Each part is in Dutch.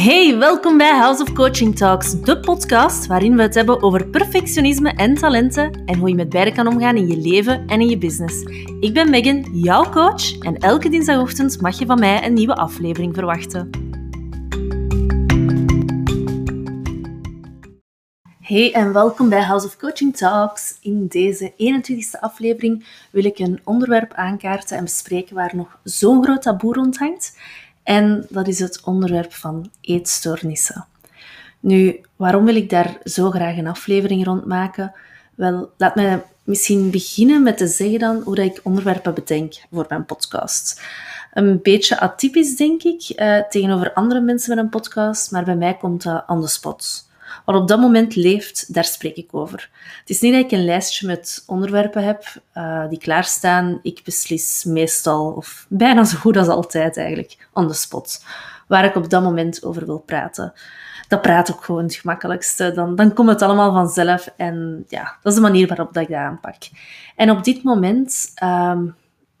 Hey, welkom bij House of Coaching Talks, de podcast waarin we het hebben over perfectionisme en talenten en hoe je met beide kan omgaan in je leven en in je business. Ik ben Megan, jouw coach, en elke dinsdagochtend mag je van mij een nieuwe aflevering verwachten. Hey en welkom bij House of Coaching Talks. In deze 21ste aflevering wil ik een onderwerp aankaarten en bespreken waar nog zo'n groot taboe rond hangt. En dat is het onderwerp van eetstoornissen. Nu, waarom wil ik daar zo graag een aflevering rond maken? Wel, laat me misschien beginnen met te zeggen dan hoe dat ik onderwerpen bedenk voor mijn podcast. Een beetje atypisch, denk ik, eh, tegenover andere mensen met een podcast, maar bij mij komt dat on the spot. Wat op dat moment leeft, daar spreek ik over. Het is niet dat ik een lijstje met onderwerpen heb uh, die klaarstaan. Ik beslis meestal, of bijna zo goed als altijd eigenlijk, on the spot. Waar ik op dat moment over wil praten. Dat praat ook gewoon het gemakkelijkste. Dan, dan komt het allemaal vanzelf. En ja, dat is de manier waarop dat ik dat aanpak. En op dit moment um,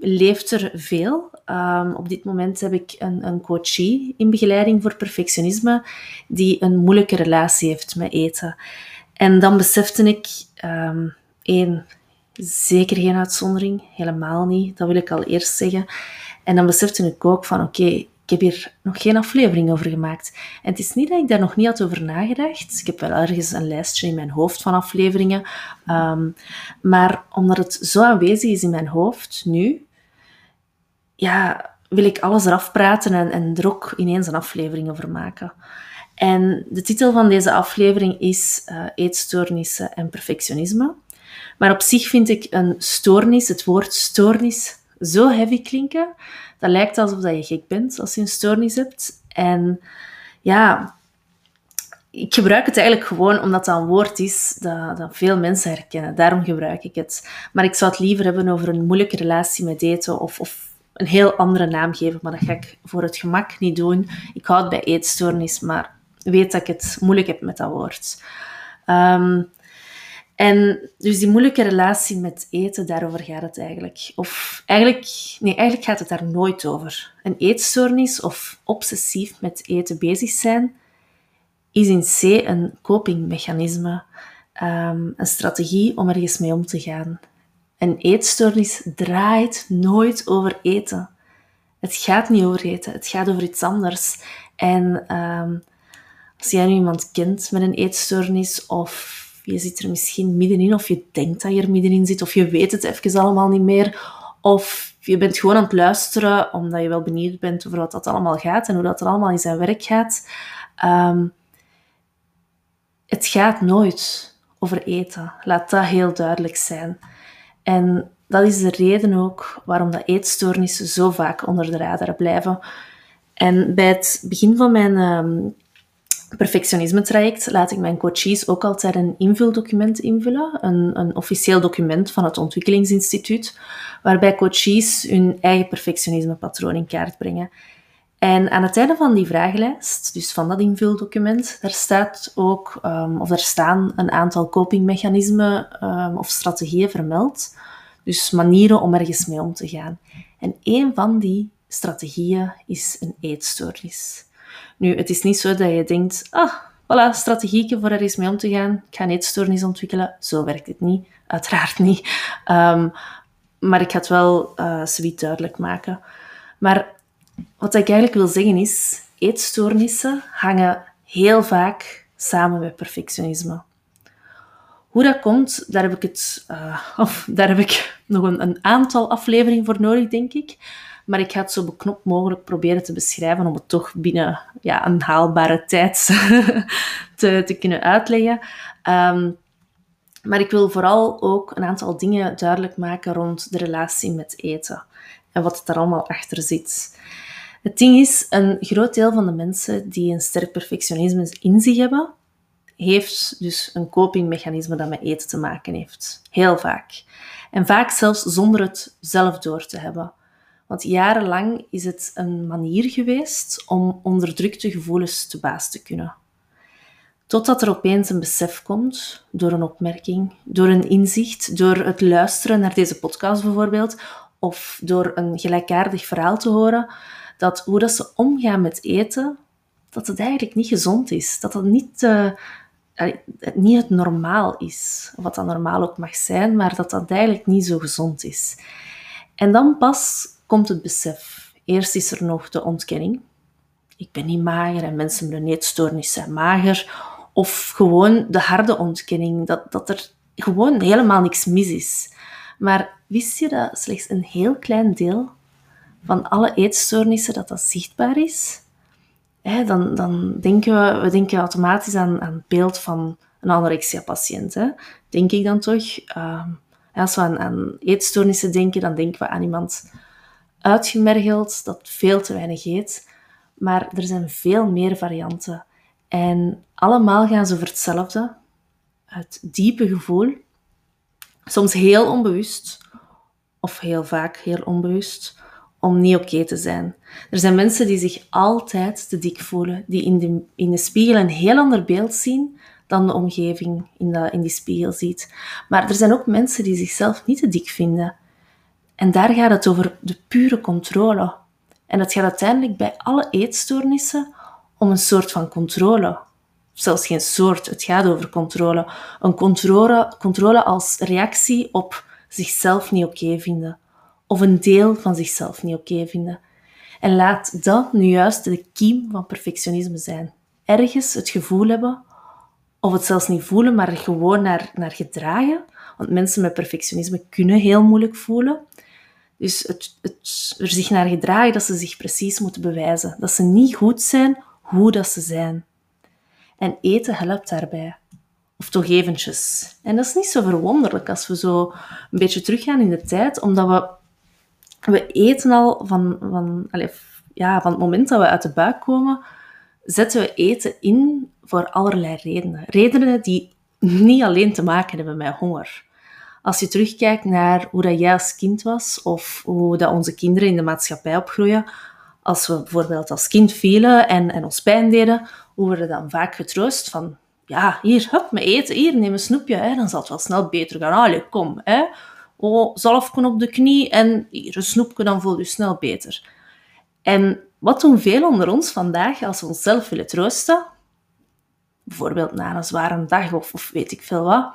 leeft er veel. Um, op dit moment heb ik een, een coachie in begeleiding voor perfectionisme die een moeilijke relatie heeft met eten. En dan besefte ik, um, één, zeker geen uitzondering, helemaal niet, dat wil ik al eerst zeggen. En dan besefte ik ook van, oké, ik heb hier nog geen aflevering over gemaakt. En het is niet dat ik daar nog niet had over nagedacht. Ik heb wel ergens een lijstje in mijn hoofd van afleveringen. Um, maar omdat het zo aanwezig is in mijn hoofd nu, ja, wil ik alles eraf praten en, en er ook ineens een aflevering over maken. En de titel van deze aflevering is uh, Eetstoornissen en perfectionisme. Maar op zich vind ik een stoornis, het woord stoornis, zo heavy klinken. Dat lijkt alsof dat je gek bent als je een stoornis hebt. En ja, ik gebruik het eigenlijk gewoon omdat dat een woord is dat, dat, veel mensen herkennen. Daarom gebruik ik het. Maar ik zou het liever hebben over een moeilijke relatie met eten of, of een heel andere naam geven, maar dat ga ik voor het gemak niet doen. Ik houd bij eetstoornis, maar weet dat ik het moeilijk heb met dat woord. Um, en dus die moeilijke relatie met eten, daarover gaat het eigenlijk. Of eigenlijk, nee, eigenlijk gaat het daar nooit over. Een eetstoornis of obsessief met eten bezig zijn, is in C een copingmechanisme, um, een strategie om ergens mee om te gaan. Een eetstoornis draait nooit over eten. Het gaat niet over eten, het gaat over iets anders. En um, als jij nu iemand kent met een eetstoornis, of je zit er misschien middenin, of je denkt dat je er middenin zit, of je weet het even allemaal niet meer, of je bent gewoon aan het luisteren omdat je wel benieuwd bent over wat dat allemaal gaat en hoe dat er allemaal in zijn werk gaat. Um, het gaat nooit over eten. Laat dat heel duidelijk zijn. En dat is de reden ook waarom dat eetstoornissen zo vaak onder de radar blijven. En bij het begin van mijn um, perfectionisme-traject laat ik mijn coaches ook altijd een invuldocument invullen, een, een officieel document van het Ontwikkelingsinstituut, waarbij coaches hun eigen perfectionisme-patroon in kaart brengen. En aan het einde van die vragenlijst, dus van dat invuldocument, daar staat ook, um, of daar staan een aantal copingmechanismen um, of strategieën vermeld. Dus manieren om ergens mee om te gaan. En een van die strategieën is een eetstoornis. Nu, het is niet zo dat je denkt, ah, voilà, strategieën voor ergens mee om te gaan. Ik ga een eetstoornis ontwikkelen. Zo werkt het niet. Uiteraard niet. Um, maar ik ga het wel uh, zoiets duidelijk maken. Maar wat ik eigenlijk wil zeggen is, eetstoornissen hangen heel vaak samen met perfectionisme. Hoe dat komt, daar heb ik, het, uh, of, daar heb ik nog een, een, aantal afleveringen voor nodig, denk ik. Maar ik ga het zo beknopt mogelijk proberen te beschrijven om het toch binnen ja, een haalbare tijd te, te kunnen uitleggen. Um, maar ik wil vooral ook een aantal dingen duidelijk maken rond de relatie met eten en wat er allemaal achter zit. Het ding is, een groot deel van de mensen die een sterk perfectionisme in zich hebben, heeft dus een copingmechanisme dat met eten te maken heeft. Heel vaak. En vaak zelfs zonder het zelf door te hebben. Want jarenlang is het een manier geweest om onderdrukte gevoelens te baas te kunnen. Totdat er opeens een besef komt, door een opmerking, door een inzicht, door het luisteren naar deze podcast bijvoorbeeld, of door een gelijkaardig verhaal te horen, dat hoe dat ze omgaan met eten, dat het eigenlijk niet gezond is. Dat dat niet, uh, niet het normaal is. Wat dat normaal ook mag zijn, maar dat dat eigenlijk niet zo gezond is. En dan pas komt het besef. Eerst is er nog de ontkenning. Ik ben niet mager en mensen met een eetstoornis zijn mager. Of gewoon de harde ontkenning, dat, dat er gewoon helemaal niks mis is. Maar wist je dat slechts een heel klein deel van alle eetstoornissen dat dat zichtbaar is? dan, dan denken we, we denken automatisch aan, aan het beeld van een anorexia-patiënt. Denk ik dan toch? Uh, als we aan, eetstoornissen denken, dan denken we aan iemand uitgemergeld dat veel te weinig eet. Maar er zijn veel meer varianten. En allemaal gaan ze over hetzelfde. Het diepe gevoel, soms heel onbewust, of heel vaak heel onbewust, om niet oké te zijn. Er zijn mensen die zich altijd te dik voelen, die in de, in de spiegel een heel ander beeld zien dan de omgeving in, de, in die spiegel ziet. Maar er zijn ook mensen die zichzelf niet te dik vinden. En daar gaat het over de pure controle. En het gaat uiteindelijk bij alle eetstoornissen om een soort van controle. Zelfs geen soort, het gaat over controle. Een controle, controle als reactie op zichzelf niet oké vinden. Of een deel van zichzelf niet oké vinden. En laat dat nu juist de kiem van perfectionisme zijn. Ergens het gevoel hebben, of het zelfs niet voelen, maar gewoon naar, naar gedragen. Want mensen met perfectionisme kunnen heel moeilijk voelen. Dus het, het, er zich naar gedragen dat ze zich precies moeten bewijzen. Dat ze niet goed zijn hoe dat ze zijn. En eten helpt daarbij. Of toch eventjes. En dat is niet zo verwonderlijk als we zo een beetje teruggaan in de tijd, omdat we, we eten al van, van, allez, ja, van het moment dat we uit de buik komen, zetten we eten in voor allerlei redenen. Redenen die niet alleen te maken hebben met honger. Als je terugkijkt naar hoe dat jij als kind was, of hoe dat onze kinderen in de maatschappij opgroeien, als we bijvoorbeeld als kind vielen en, en ons pijn deden, hoe worden dan vaak getroost van, ja, hier, hup, me eten, hier, neem een snoepje, hè, dan zal het wel snel beter gaan. Allee, kom, hè. Oh, zalfje op de knie en hier, snoepje, dan voel je snel beter. En wat doen veel onder ons vandaag als we onszelf willen troosten? Bijvoorbeeld na een zware dag of, of weet ik veel wat.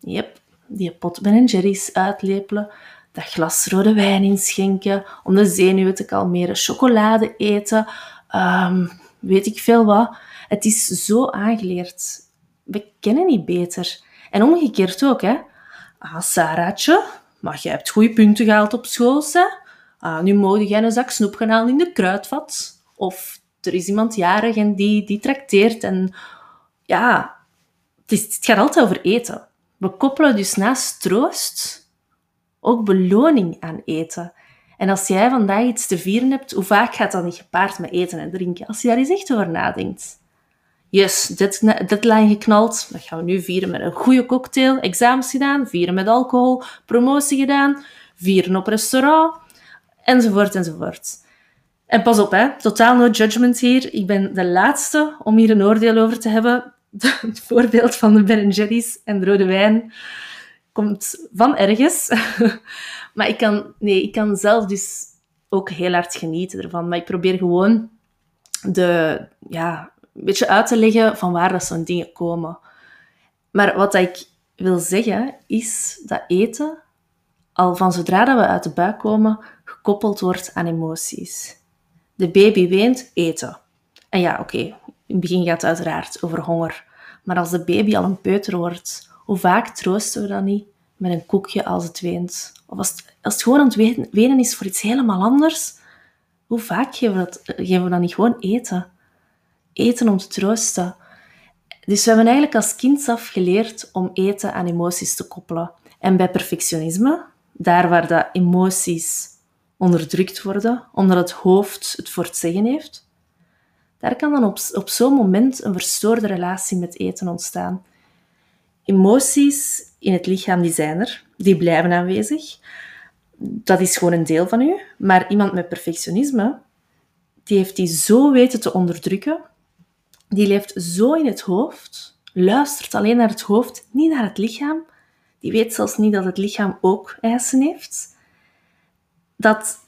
Yep, die pot Ben Jerry's uitlepelen, dat glas rode wijn inschenken om de zenuwen te kalmeren, chocolade eten, um, weet ik veel wat. Het is zo aangeleerd. We kennen niet beter. En omgekeerd ook, hè. Ah, Sarah'tje, maar jij hebt goede punten gehaald op school, hè. Ah, nu mogen jij een zak snoep gaan halen in de kruidvat. Of er is iemand jarig en die, die trakteert. En ja, het, het gaat altijd over eten. We koppelen dus naast troost ook beloning aan eten. En als jij vandaag iets te vieren hebt, hoe vaak gaat dat niet gepaard met eten en drinken? Als je daar eens echt over nadenkt. Yes, deadline geknald. Dat gaan we nu vieren met een goede cocktail. Examens gedaan, vieren met alcohol, promotie gedaan, vieren op restaurant, enzovoort, enzovoort. En pas op, hè. totaal no judgment hier. Ik ben de laatste om hier een oordeel over te hebben. Het voorbeeld van de Ben Jerry's en de rode wijn komt van ergens. maar ik kan, nee, ik kan zelf dus ook heel hard genieten ervan. Maar ik probeer gewoon de, ja, een beetje uit te leggen van waar dat zo'n dingen komen. Maar wat ik wil zeggen, is dat eten, al van zodra dat we uit de buik komen, gekoppeld wordt aan emoties. De baby weent, eten. En ja, oké, in het begin gaat het uiteraard over honger. Maar als de baby al een peuter wordt, hoe vaak troosten we dat niet met een koekje als het weent? Of als het, als het gewoon aan het wenen is voor iets helemaal anders, hoe vaak geven we, dat, geven we dan niet gewoon eten? Eten om te troosten. Dus we hebben eigenlijk als kind af geleerd om eten aan emoties te koppelen. En bij perfectionisme, daar waar de emoties onderdrukt worden, omdat het hoofd het voor het zeggen heeft, daar kan dan op, op zo'n moment een verstoorde relatie met eten ontstaan. Emoties in het lichaam die zijn er, die blijven aanwezig. Dat is gewoon een deel van u. Maar iemand met perfectionisme, die heeft die zo weten te onderdrukken, die leeft zo in het hoofd, luistert alleen naar het hoofd, niet naar het lichaam. Die weet zelfs niet dat het lichaam ook eisen heeft. Dat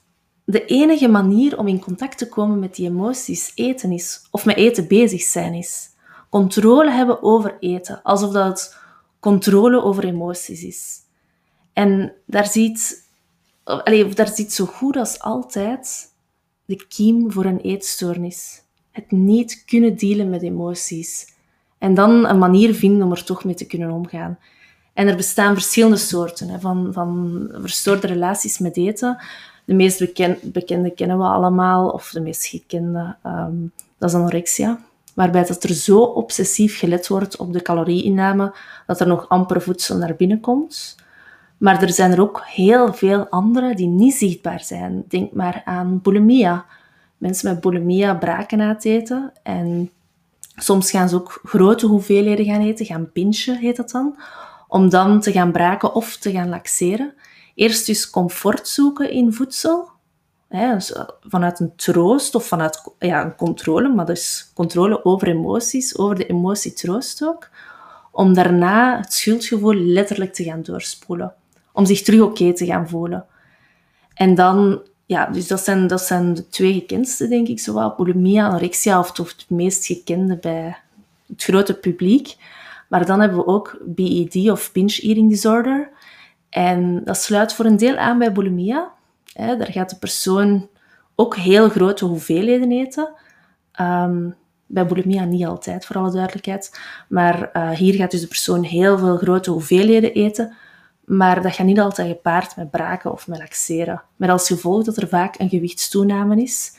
de enige manier om in contact te komen met die emoties eten is, of met eten bezig zijn is. Controle hebben over eten, alsof dat controle over emoties is. En daar ziet, allez, daar zit zo goed als altijd de kiem voor een eetstoornis. Het niet kunnen dealen met emoties. En dan een manier vinden om er toch mee te kunnen omgaan. En er bestaan verschillende soorten hè, van, van verstoorde relaties met eten. De meest bekende kennen we allemaal, of de meest gekende, ehm, dat is anorexia. Waarbij dat er zo obsessief gelet wordt op de calorieinname dat er nog amper voedsel naar binnen komt. Maar er zijn er ook heel veel andere die niet zichtbaar zijn. Denk maar aan bulimia. Mensen met bulimia braken na het eten. En soms gaan ze ook grote hoeveelheden gaan eten, gaan pinchen heet dat dan. Om dan te gaan braken of te gaan laxeren. Eerst dus comfort zoeken in voedsel. Dus, eh, vanuit een troost of vanuit ja, een controle, maar dus controle over emoties, over de emotie troost ook. Om daarna het schuldgevoel letterlijk te gaan doorspoelen om zich terug oké te gaan voelen. En dan, ja, dus dat zijn, dat zijn de twee gekendste, denk ik, zowel bulimia, anorexia, of toch het meest gekende bij het grote publiek. Maar dan hebben we ook BED of binge eating disorder. En dat sluit voor een deel aan bij bulimia. daar gaat de persoon ook heel grote hoeveelheden eten. Ehm, bij bulimia niet altijd, voor alle duidelijkheid. Maar uh, hier gaat dus de persoon heel veel grote hoeveelheden eten, maar dat gaat niet altijd gepaard met braken of met laxeren. Met als gevolg dat er vaak een gewichtstoename is.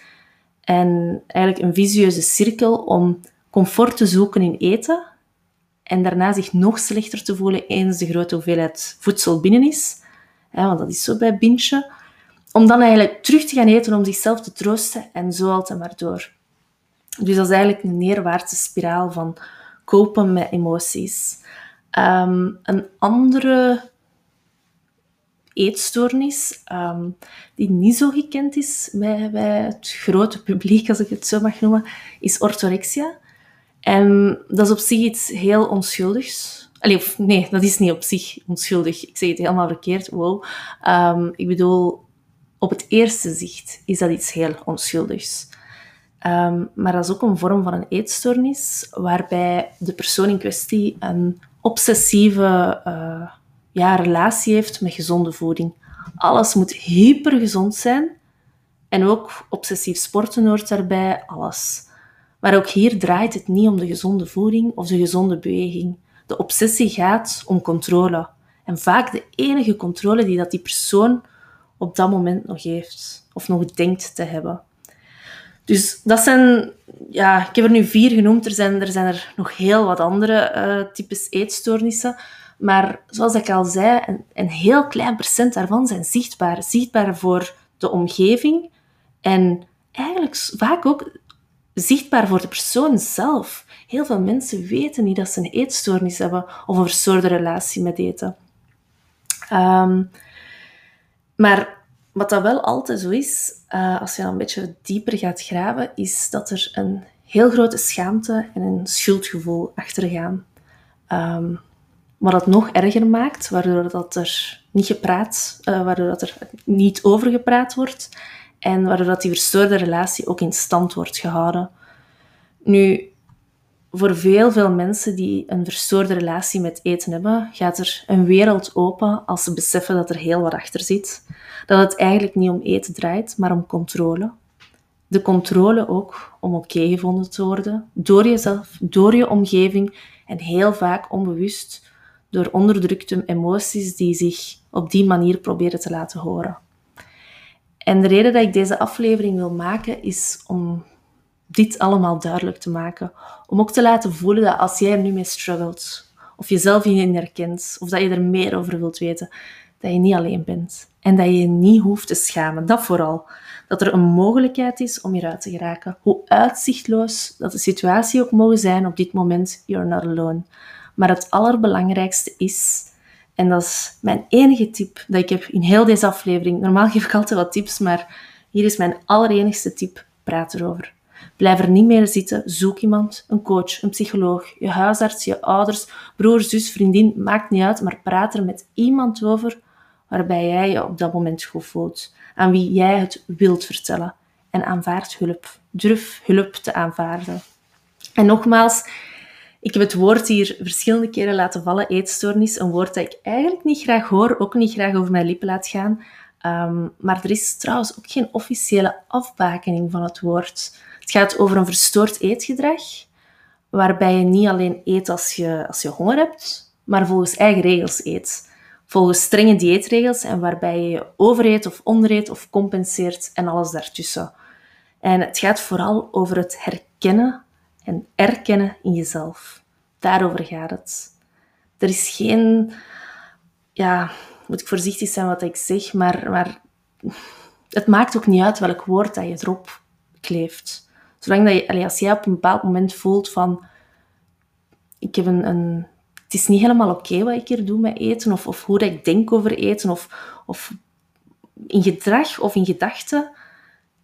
En eigenlijk een visueuze cirkel om comfort te zoeken in eten. En daarna zich nog slechter te voelen eens de grote hoeveelheid voedsel binnen is. want dat is zo bij bintje. Om dan eigenlijk terug te gaan eten om zichzelf te troosten en zo altijd maar door. Dus dat is eigenlijk een neerwaartse spiraal van kopen met emoties. Um, een andere eetstoornis, ehm, die niet zo gekend is bij, bij, het grote publiek, als ik het zo mag noemen, is orthorexia. En dat is op zich iets heel onschuldigs. Of, nee, dat is niet op zich onschuldig. Ik zeg het helemaal verkeerd. Wow. Um, ik bedoel, op het eerste zicht is dat iets heel onschuldigs. Um, maar dat is ook een vorm van een eetstoornis, waarbij de persoon in kwestie een obsessieve uh, ja, relatie heeft met gezonde voeding. Alles moet hypergezond zijn. En ook obsessief sporten hoort daarbij, alles. Maar ook hier draait het niet om de gezonde voeding of de gezonde beweging. De obsessie gaat om controle. En vaak de enige controle die dat die persoon op dat moment nog heeft. Of nog denkt te hebben. Dus dat zijn, ja, ik heb er nu vier genoemd. Er zijn er, zijn er nog heel wat andere uh, types eetstoornissen. Maar zoals ik al zei, een, een heel klein procent daarvan zijn zichtbaar. Zichtbaar voor de omgeving en eigenlijk vaak ook zichtbaar voor de persoon zelf. Heel veel mensen weten niet dat ze een eetstoornis hebben of een verstoorde relatie met eten. Um, maar wat dat wel altijd zo is, uh, als je dan een beetje dieper gaat graven, is dat er een heel grote schaamte en een schuldgevoel achter gaan. Um, wat het nog erger maakt, waardoor dat er niet gepraat, uh, waardoor dat er niet over gepraat wordt en waardoor dat die verstoorde relatie ook in stand wordt gehouden. Nu, voor veel, veel mensen die een verstoorde relatie met eten hebben, gaat er een wereld open als ze beseffen dat er heel wat achter zit. Dat het eigenlijk niet om eten draait, maar om controle. De controle ook om oké gevonden te worden, door jezelf, door je omgeving en heel vaak onbewust door onderdrukte emoties die zich op die manier proberen te laten horen. En de reden dat ik deze aflevering wil maken is om dit allemaal duidelijk te maken. Om ook te laten voelen dat als jij er nu mee struggelt, of jezelf hierin herkent, of dat je er meer over wilt weten, dat je niet alleen bent. En dat je je niet hoeft te schamen. Dat vooral. Dat er een mogelijkheid is om hieruit te geraken. Hoe uitzichtloos dat de situatie ook mogen zijn op dit moment, you're not alone. Maar het allerbelangrijkste is, en dat is mijn enige tip dat ik heb in heel deze aflevering. Normaal geef ik altijd wat tips, maar hier is mijn allerenigste tip. Praat erover. Blijf er niet meer zitten. Zoek iemand, een coach, een psycholoog, je huisarts, je ouders, broer, zus, vriendin, maakt niet uit, maar praat er met iemand over waarbij jij je op dat moment goed voelt, aan wie jij het wilt vertellen. En aanvaard hulp. Durf hulp te aanvaarden. En nogmaals, ik heb het woord hier verschillende keren laten vallen, eetstoornis. Een woord dat ik eigenlijk niet graag hoor, ook niet graag over mijn lippen laat gaan. Ehm, maar er is trouwens ook geen officiële afbakening van het woord. Het gaat over een verstoord eetgedrag, waarbij je niet alleen eet als je, als je honger hebt, maar volgens eigen regels eet. Volgens strenge dieetregels en waarbij je overeet of ondereet of compenseert en alles daartussen. En het gaat vooral over het herkennen en erkennen in jezelf. Daarover gaat het. Er is geen, ja, moet ik voorzichtig zijn wat ik zeg, maar, maar het maakt ook niet uit welk woord dat je erop kleeft. Zolang dat je, als jij op een bepaald moment voelt van, ik heb een, het is niet helemaal oké wat ik hier doe met eten, of, of hoe dat ik denk over eten, of, of in gedrag of in gedachten,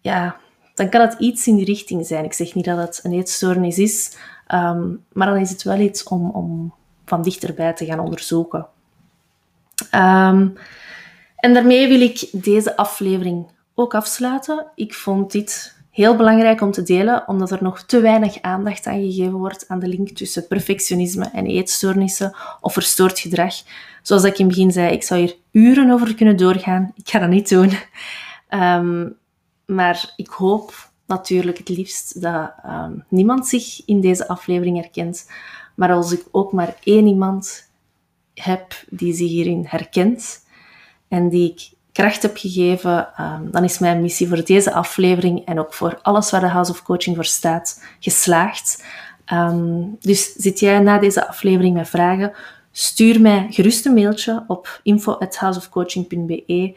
ja, dan kan het iets in die richting zijn. Ik zeg niet dat het een eetstoornis is, ehm, maar dan is het wel iets om, om van dichterbij te gaan onderzoeken. Um, en daarmee wil ik deze aflevering ook afsluiten. Ik vond dit heel belangrijk om te delen, omdat er nog te weinig aandacht aan gegeven wordt aan de link tussen perfectionisme en eetstoornissen of verstoord gedrag. Zoals ik in het begin zei, ik zou hier uren over kunnen doorgaan. Ik ga dat niet doen. Um, maar ik hoop natuurlijk het liefst dat um, niemand zich in deze aflevering herkent. Maar als ik ook maar één iemand heb die zich hierin herkent en die ik kracht heb gegeven, um, dan is mijn missie voor deze aflevering en ook voor alles waar de House of Coaching voor staat, geslaagd. Um, dus zit jij na deze aflevering met vragen, stuur mij gerust een mailtje op info.houseofcoaching.be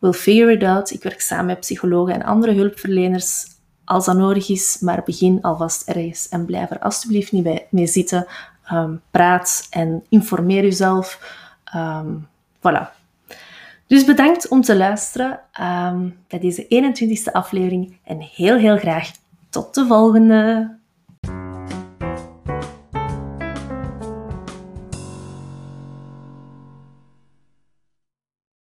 We'll figure it out. Ik werk samen met psychologen en andere hulpverleners als dat nodig is, maar begin alvast ergens en blijf er alsjeblieft niet bij, mee zitten. Um, praat en informeer jezelf. Um, voilà. Dus bedankt om te luisteren um, bij deze 21ste aflevering en heel heel graag tot de volgende.